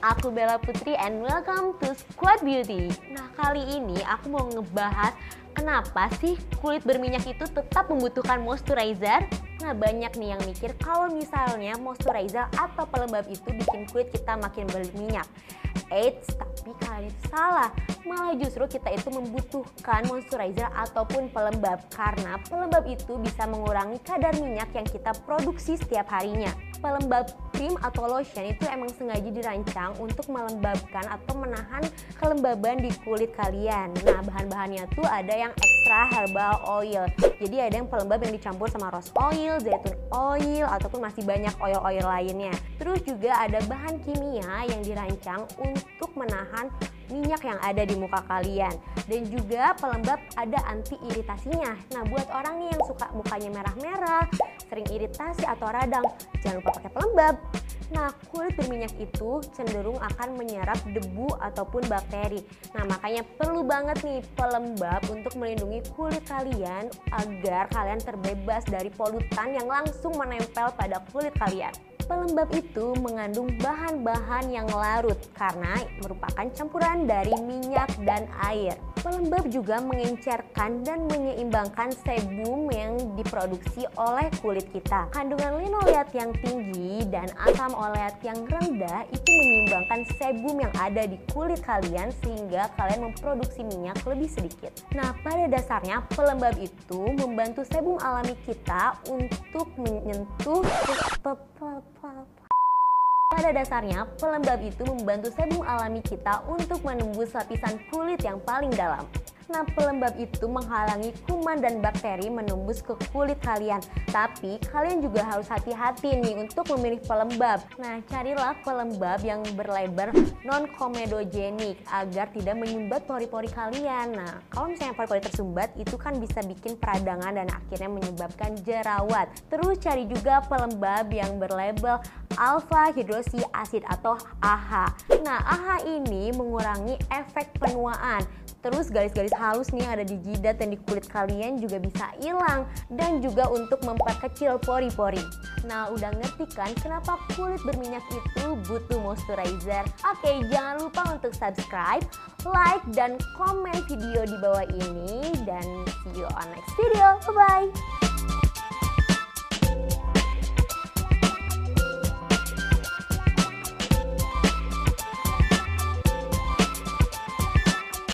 aku Bella Putri and welcome to Squad Beauty. Nah kali ini aku mau ngebahas kenapa sih kulit berminyak itu tetap membutuhkan moisturizer? Nah banyak nih yang mikir kalau misalnya moisturizer atau pelembab itu bikin kulit kita makin berminyak. Eits, tapi kalian salah. Malah justru kita itu membutuhkan moisturizer ataupun pelembab karena pelembab itu bisa mengurangi kadar minyak yang kita produksi setiap harinya. Pelembab krim atau lotion itu emang sengaja dirancang untuk melembabkan atau menahan kelembaban di kulit kalian. Nah, bahan-bahannya tuh ada yang extra herbal oil. Jadi ada yang pelembab yang dicampur sama rose oil, zaitun oil, ataupun masih banyak oil-oil lainnya. Terus juga ada bahan kimia yang dirancang untuk menahan minyak yang ada di muka kalian dan juga pelembab ada anti iritasinya nah buat orang nih yang suka mukanya merah-merah sering iritasi atau radang jangan lupa pakai pelembab Nah, kulit berminyak itu cenderung akan menyerap debu ataupun bakteri. Nah, makanya perlu banget nih pelembab untuk melindungi kulit kalian agar kalian terbebas dari polutan yang langsung menempel pada kulit kalian. Pelembab itu mengandung bahan-bahan yang larut karena merupakan campuran dari minyak dan air. Pelembab juga mengencerkan dan menyeimbangkan sebum yang diproduksi oleh kulit kita. Kandungan linoleat yang tinggi dan asam oleat yang rendah itu menyeimbangkan sebum yang ada di kulit kalian sehingga kalian memproduksi minyak lebih sedikit. Nah, pada dasarnya pelembab itu membantu sebum alami kita untuk menyentuh pada dasarnya, pelembab itu membantu sebum alami kita untuk menembus lapisan kulit yang paling dalam. Nah, pelembab itu menghalangi kuman dan bakteri menembus ke kulit kalian. Tapi, kalian juga harus hati-hati nih untuk memilih pelembab. Nah, carilah pelembab yang berlebar non-komedogenik agar tidak menyumbat pori-pori kalian. Nah, kalau misalnya pori-pori tersumbat, itu kan bisa bikin peradangan dan akhirnya menyebabkan jerawat. Terus cari juga pelembab yang berlabel alpha hidroksi asid atau AHA. Nah, AHA ini mengurangi efek penuaan Terus garis-garis halus nih yang ada di jidat dan di kulit kalian juga bisa hilang dan juga untuk memperkecil pori-pori. Nah, udah ngerti kan kenapa kulit berminyak itu butuh moisturizer? Oke, jangan lupa untuk subscribe, like, dan komen video di bawah ini dan see you on next video. Bye-bye!